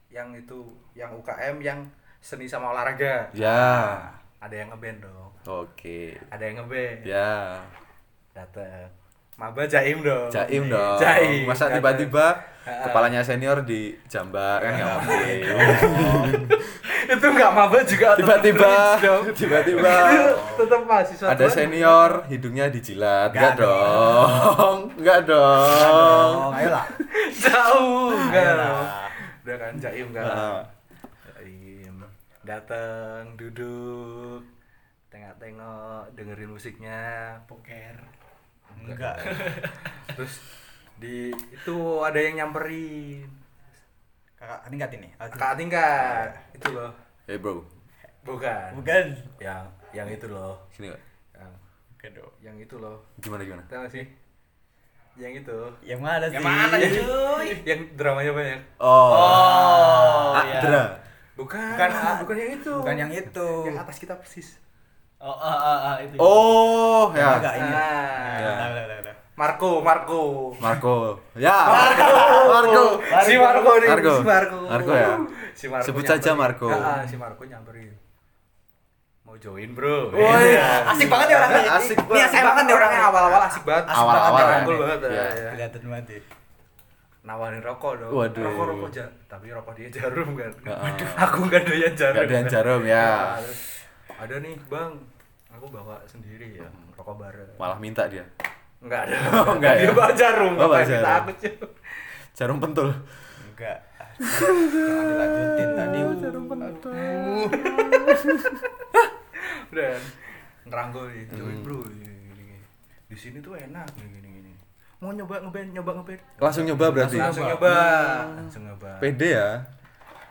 yang itu yang UKM yang seni sama olahraga. Ya. Ada yang ngeband dong. Oke. Ada yang ngeband. Ya. Datang. Maba jaim dong. Jaim dong. Jaim. Masa tiba-tiba kepalanya senior di jambak kan nggak mungkin. itu nggak maba juga Tiba-tiba, tiba-tiba tetap mahasiswa ada senior hidungnya dijilat. Enggak Nggak dong. Enggak dong. Ayolah. jauh dong. udah kan jaim kan jaim datang duduk tengok-tengok dengerin musiknya poker Enggak. terus di itu ada yang nyamperin Kakak tingkat ini. Kakak tingkat itu loh Eh bro, bukan Bukan. yang yang itu loh sini Kak. yang dong. yang itu loh Gimana gimana? tahu sih yang itu Yang mana sih? Yang mana cuy? yang dramanya banyak Oh. Oh, iya. Adra. bukan Bukan, bukan yang itu Bukan yang itu. yang atas kita persis Oh, ah, ah, ah, itu. Oh, ya. Enggak ini. Ah. Ya. Marco Marco Marco. Ya. Marco. si Marco nih Marco. si Marco Marco ya? si Marco Sebut saja. Marco. Ah, si Marco nyamperin mau join bro Woi, Iya. Asik banget ya orangnya. Asik Ini banget. asik banget ya orangnya. awal-awal asik banget Asik Awal-awal banget, ya. rangkul banget Iya. ya. Kelihatan banget ya. nawarin rokok dong Waduh. rokok rokok ja tapi rokok dia jarum kan Heeh. aku nggak doyan jarum Nggak doyan jarum, ya. terus, ada nih bang aku bawa sendiri ya rokok bareng Malah minta dia. Enggak ada. Oh, enggak dia ya? bawa jarum. Oh, bawa jarum. Takut cuy. Jarum pentul. Enggak. Jangan dilanjutin tadi. Udah ngerangkul nih. Hmm. Bro. Di sini tuh enak gini gini. Mau nyoba ngeband, nyoba ngeband. Langsung nyoba berarti. Langsung nyoba. Langsung nyoba. Pede ya.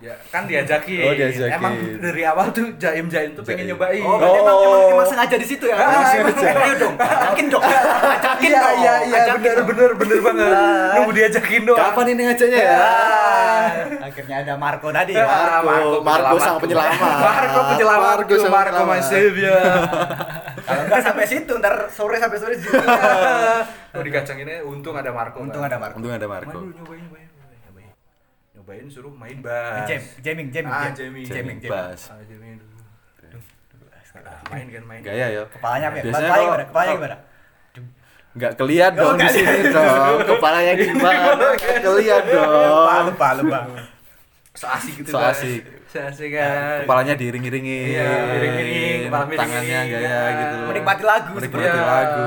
Ya, kan diajakin. Oh, diajakin. Emang dari awal tuh Jaim Jaim tuh pengen nyobain. Oh, berarti emang, Oh. emang, emang sengaja di situ ya? Ah, Emang sengaja. Ayo dong, ajakin dong. Ajakin Iya dong. iya iya ajakin bener dong. bener bener banget. Nunggu diajakin doang. Kapan ini ngajaknya ya? Ah, Akhirnya ada Marco tadi ya. Ah, Marco, Marco sang penyelamat. Marco penyelamat. Marco sang Marco my penyelamat. savior. Kalau enggak sampai situ, ntar sore sampai sore di situ. Oh dikacanginnya untung ada Marco. Untung ada Marco. Untung ada Marco. Nyobain, nyobain, nyobain. Nyobain suruh main bass. Jam, jamming, jamming, Ah, jam- jamming. jamming, jamming. Bass. Ah, jamming dulu. Ah, main kan main. Gaya ya. Kepalanya apa ya? Biasanya Kepalanya gimana? Kepalanya gimana? Nggak keliat Oh, dong di sini dong. Kepalanya gimana? Keliat Lupa, dong. lupa, lupa. So asik gitu So asik. So asik kan. Kepalanya diiring-iringin. Iya, iring-iring, kepala miring. Tangannya gaya gitu. Menikmati lagu Menikmati lagu.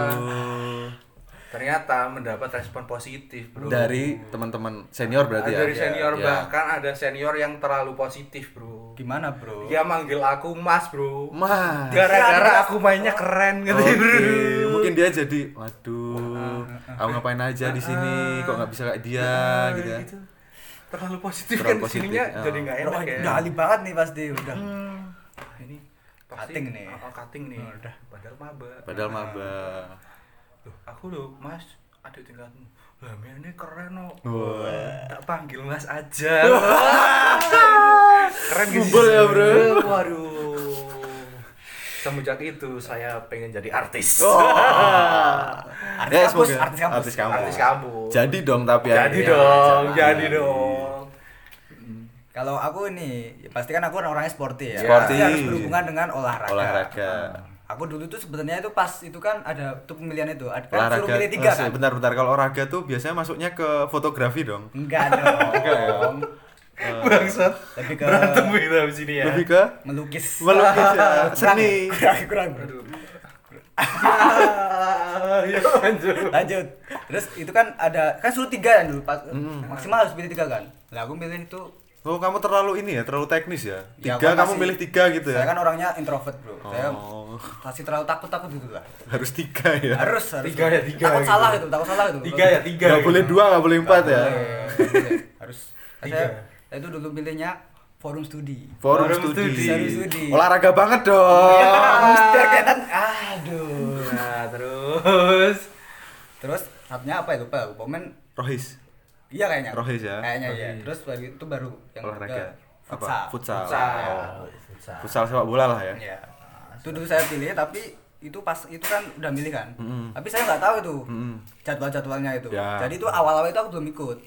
Ternyata mendapat respon positif, Bro. Dari teman-teman senior berarti ya. dari senior Ya. bahkan ada senior yang terlalu positif, Bro. Gimana, Bro? Dia manggil aku Mas, Bro. Mas. Gara-gara aku mainnya keren gitu, Oke, Bro. mungkin dia jadi, waduh, aku ngapain aja di sini, kok nggak bisa kayak dia, gitu ya. Terlalu positif Terlalu kan positif, sininya oh. jadi nggak Bro, enak ya. udah ahli banget nih pasti udah. Hmm. Ini pasti Cutting nih. Oh, cutting nih. Oh, udah. Padahal maba. Padahal maba. Loh, aku loh, Mas, ada tingkatmu. Lah, ini keren no. Wah. Tak panggil Mas aja. keren gitu. Ya, bro. Waduh. Semenjak itu saya pengen jadi artis. Artis Ya, kampus, semoga- artis kampus. artis kampus. Artis kampus. Jadi dong tapi jadi akhirnya. dong, Jadi. jadi dong. Kalau aku ini, ya pasti kan aku orangnya sporty ya. Sporty. Pasti harus berhubungan dengan olahraga. Olahraga. Aku dulu tuh sebenarnya itu pas itu kan ada tuh pemilihan itu, ada kan Olahraga. suruh pilih tiga Oh, kan? Bentar bentar kalau olahraga tuh biasanya masuknya ke fotografi dong. Enggak dong. Bangsat. Lebih ke Berantem kita di sini ya. Lebih ke melukis. melukis ya, seni. kurang kurang. Aduh. ya lanjut. Lanjut. Terus itu kan ada kan suruh tiga kan dulu pas Hmm. maksimal harus pilih tiga kan. Lah aku pilih itu Oh kamu terlalu ini ya, terlalu teknis ya. Ya, Tiga aku kamu masih- milih tiga gitu ya. Saya kan orangnya introvert, Bro. Saya Oh. masih terlalu takut-takut gitu lah. Harus tiga ya. Harus harus. Tiga ya, tiga Takut gitu. salah itu, takut salah itu. Tiga ya tiga. Gak gitu. boleh dua, gak boleh empat ya. Boleh, boleh. Harus. Tiga. Saya, saya itu dulu pilihnya forum studi. Forum, Forum studi. studi. Forum studi. Olahraga banget dong. Harus biar kelihatan aduh. Nah, terus Terus satunya apa itu? Lupa. Komen Rohis. Iya kayaknya. Rohis ya? Kayaknya iya. Terus itu baru yang Olahraga. ketiga, Apa? futsal. Futsal. Futsal. Oh. Futsal. Futsal sepak bola lah ya. Iya. Itu dulu saya pilih tapi itu pas itu kan udah milih kan. Mm-mm. Tapi saya nggak tahu itu Mm-mm. jadwal-jadwalnya itu. Ya. Jadi itu awal-awal itu aku belum ikut.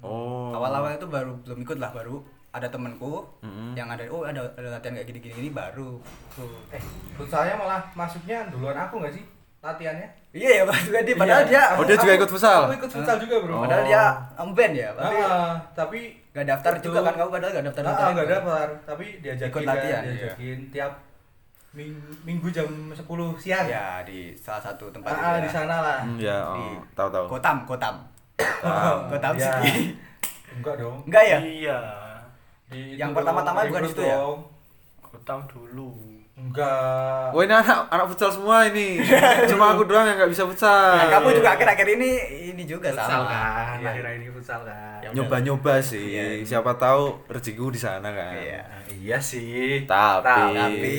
Oh. Awal-awal itu baru belum ikut lah baru ada temanku Mm-mm. yang ada oh ada, ada latihan kayak gini-gini gini baru. Tuh. Eh, futsalnya malah masuknya duluan aku nggak sih latihannya? Iya ya Pak juga dia padahal Iya. dia Oh, dia juga ikut futsal? Aku ikut futsal juga bro. Oh. padahal dia ngeband ya, tapi Ah, tapi nggak daftar itu- juga kan kamu padahal nggak daftar. Ah, juga. nggak daftar, tapi diajakin Ikut kan, latihan, diajakin tiap ming- minggu jam 10 siang. Ya di salah satu tempat Ah, ah, ya. di sana lah. Hmm, ya, Di oh, tahu tahu. Kotam, Kotam. Kotam Ya. City. Enggak dong. Enggak ya? Iya. Di Yang pertama-tama bukan di situ ya? tahu dulu. Enggak. Wah ini anak anak futsal semua ini. Cuma aku doang yang nggak bisa futsal. Nah, kamu juga akhir-akhir ini ini juga futsal sama. kan. Iya. Akhir-akhir ini futsal kan. Ya. Nyoba-nyoba sih. Iya. Siapa tahu rezekiku di sana kan. Iya. Iya sih. Tapi, Tapi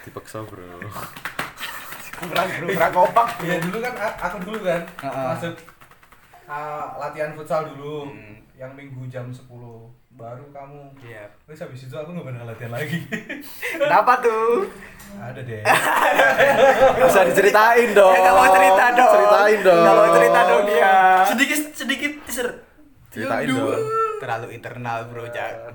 dipaksa bro. kurang kurang kompak. Iya dulu kan aku dulu kan Heeh. masuk ah, latihan futsal dulu Hmm. yang minggu jam 10 baru kamu Iya. terus habis itu aku nggak pernah latihan lagi Kenapa tuh? ada deh Bisa diceritain dong. Nggak mau cerita dong. Ceritain dong. Nggak mau cerita dong dia. Sedikit sedikit teaser. Ceritain dong. Terlalu internal bro, Jak.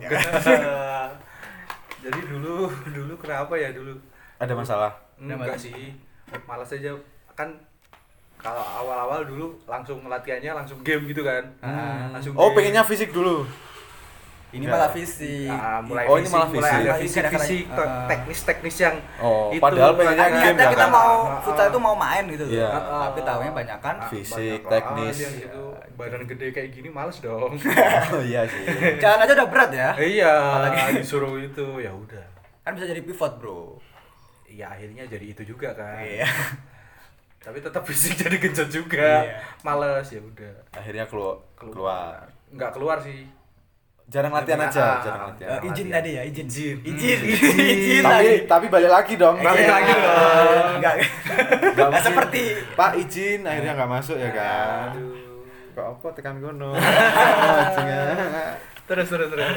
jadi dulu dulu kenapa ya dulu Ada masalah. enggak sih malas aja kan kalau awal-awal dulu langsung latihannya langsung game gitu kan Ah. langsung Oh, game. pengennya fisik dulu. Ini Enggak. malah fisik. Ah, mulai Oh, ini fisik, malah mulai fisik. ada Iya, fisik fisik ah. teknis teknis yang Oh, padahal pengennya game ya kita kan? mau Ah, futsal itu mau main gitu. Iya. Tapi tahunya banyak kan. Fisik, teknis. gitu. badan gede kayak gini males dong Oh iya sih. Jalan aja udah berat ya. iya Apalagi- disuruh itu ya udah Kan bisa jadi pivot, Bro. ya akhirnya jadi itu juga kan Iya. tapi tetap fisik jadi genjot juga Iya. males ya udah Akhirnya keluar keluar. nggak keluar sih Jarang latihan aja, ah, jarang ah. latihan. Eh, izin latihan. tadi ya, izin. Izin. Izin. Hmm, Izin tapi lagi. tapi balik lagi dong. Balik lagi dong. Enggak. Nggak Enggak seperti Pak izin akhirnya nggak masuk ya kan. Aduh. Kok apa tekan gono. Terus terus terus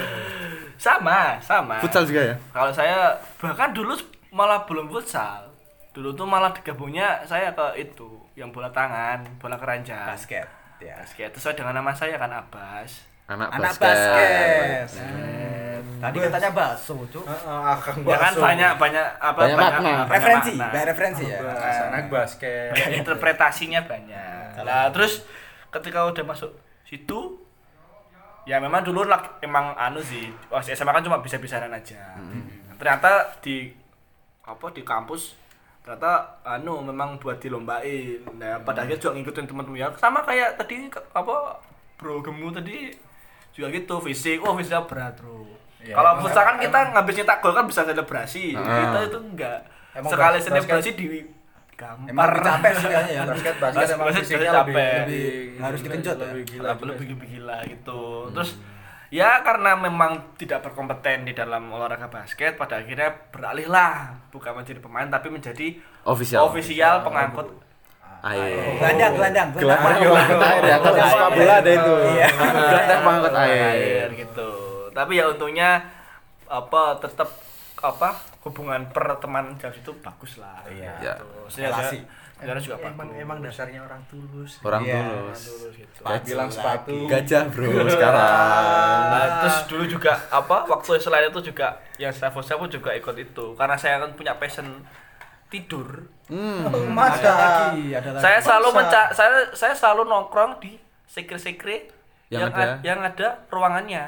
Sama, sama. Futsal juga ya? Kalau saya bahkan dulu malah belum futsal. Dulu tuh malah digabungnya saya ke itu, yang bola tangan, bola keranjang. basket. Ya. Basket. Sesuai dengan nama saya kan Abbas. Anak, Anak basket. basket. Tadi katanya bakso, Cuk. Heeh, akang Ya kan bakso. banyak banyak apa Banyak makna. Referensi, makna. banyak referensi ya. Anak basket Dan interpretasinya banyak. Nah, terus ketika udah masuk situ ya memang dulu lak, emang anu sih pas SMA kan cuma bisa-bisaan aja. Ternyata di apa di kampus ternyata anu memang buat dilombain. Nah, pada akhirnya juga ngikutin teman-teman ya sama kayak tadi apa bro gemu tadi juga gitu fisik oh fisiknya berat bro Iya, kalau emang- futsal kan kita ngabis nyetak gol kan bisa selebrasi Ah. kita itu enggak Emang sekali selebrasi di gampar Emang lebih capek sih kayaknya ya. basket Bas- basket emang fisiknya capek. lebih, Lebih lebih harus digenjot ya? lebih gila lebih lebih, lebih gila gitu terus ya karena memang tidak berkompeten di dalam olahraga basket pada akhirnya beralihlah bukan menjadi pemain tapi menjadi Official. official pengangkut Air. Gelandang, gelandang, Gelandang gelandang. pengangkut air ya. Sepak bola ada itu. Iya. Gelandang pengangkut air. gitu tapi ya untungnya apa tetap apa hubungan pertemanan jauh itu bagus lah Iya. Ya. Sejarah, Relasi. sejarah juga emang bagus emang dasarnya orang tulus Orang Iya. tulus. Tulus gitu. Bilang sepatu Gajah bro sekarang. Nah, terus dulu juga apa waktu selain itu juga yang saya saya pun juga ikut itu karena saya kan punya passion tidur. Hmm. Ada masa lagi, ada lagi. Saya selalu Masa? menca saya saya selalu nongkrong di sekre-sekre Yang yang, ada? ad- yang ada ruangannya.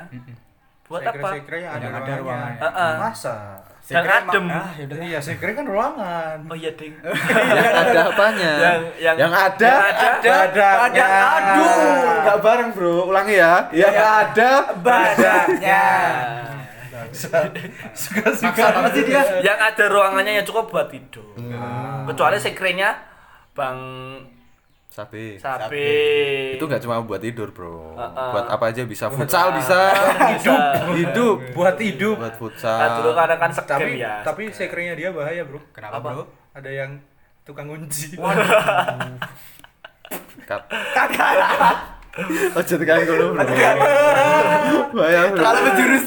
Buat apa? sekre yang Yang ada ada ruangannya Heeh. masa Yang Sekre adem. emang- Ah, yaudah. iya sekre kan ruangan Oh iya, Ding. yang ada apanya? Yang- yang- yang ada yang ada badaknya. Aduh, nggak bareng bro. Ulangi ya. Yang ada badaknya. Suka-suka banget sih dia. yang ada ruangannya yang cukup buat tidur. Kecuali sekrenya Bang Sapi. Sapi. Itu nggak cuma buat tidur bro. Heeh. Buat apa aja bisa. Futsal bisa. Hidup. Hidup. buat hidup Buat Nah, futsal. dulu kadang kan sekem tapi ya. tapi sekrenya dia bahaya bro Kenapa, Apa? Bro? ada yang tukang kunci Cut. Ojo tekan. Bro. Bahaya. Bro. Terlalu menjurus.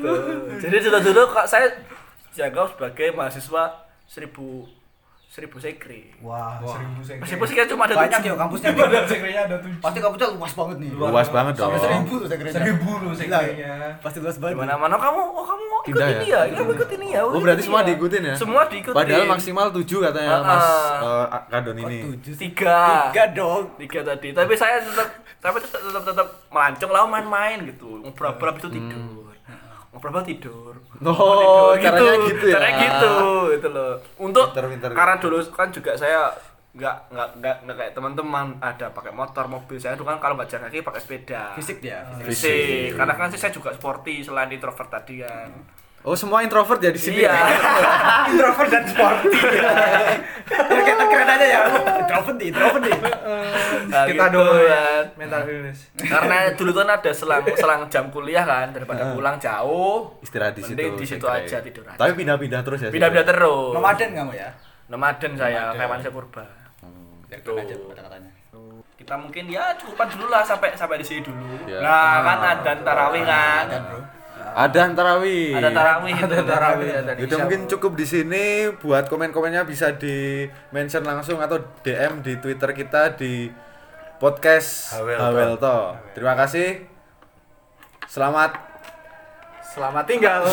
Gitu. Jadi dulu dulu kak saya dianggap sebagai mahasiswa seribu seribu sekre. Wah, seribu sekre. Meskipun sekre cuma ada Banyak tujuh. ya kampusnya. sekrenya ada tujuh Pasti kampusnya luas banget nih. Luas banget dong. Sampai seribu tuh sekrenya. seribu loh sekrenya Pasti luas banget. Di mana-mana kamu, oh kamu mau ikut ini ya? ya? Kamu ikut ini ya? Oh berarti semua ya. diikutin ya? Semua diikutin. Padahal maksimal 7 katanya Ah, Mas ah. eh, Kadon Kok ini. tujuh tiga. Tiga dong. Tiga tadi. Tapi saya tetap tapi tetap tetap, tetap melancong lah main-main gitu. Ngobrol-ngobrol itu tidur. Ngobrol tidur. Hmm. Oh, Ngobrol-ngobrol caranya gitu ya? Caranya gitu, itu loh. Untuk Pinter-pinter. karena dulu kan juga saya nggak nggak nggak nggak kayak teman-teman ada pakai motor mobil saya dulu kan kalau nggak jalan kaki pakai sepeda Fisik dia. fisik karena kan saya juga sporty selain introvert tadi kan Oh semua introvert ya di sini. iya Introvert dan sporty. Biar kita keren aja ya. Introvert nih, introvert nih. Nah, kita gitu doang kan. mental illness karena dulu kan ada selang selang jam kuliah kan daripada pulang jauh Istirahat di situ. di situ aja kira. tidur aja Tapi pindah-pindah terus ya. pindah-pindah terus Nomaden kamu ya? nomaden saya Nomaden. kayak manusia purba Ya Tuh. keren aja kata-katanya. kita mungkin ya cukupan dulu lah sampai sampai di sini dulu Ya. nah kan ada tarawih kan Dan bro. Ada tarawih. ada tarawih ada tarawih ada Itu mungkin cukup di sini buat komen-komennya bisa di mention langsung atau DM di Twitter kita di podcast Hawelto. Hawelto. Terima kasih. Selamat selamat tinggal